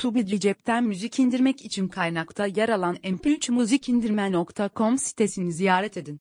Tubidli cepten müzik indirmek için kaynakta yer alan mp3müzikindirme.com sitesini ziyaret edin.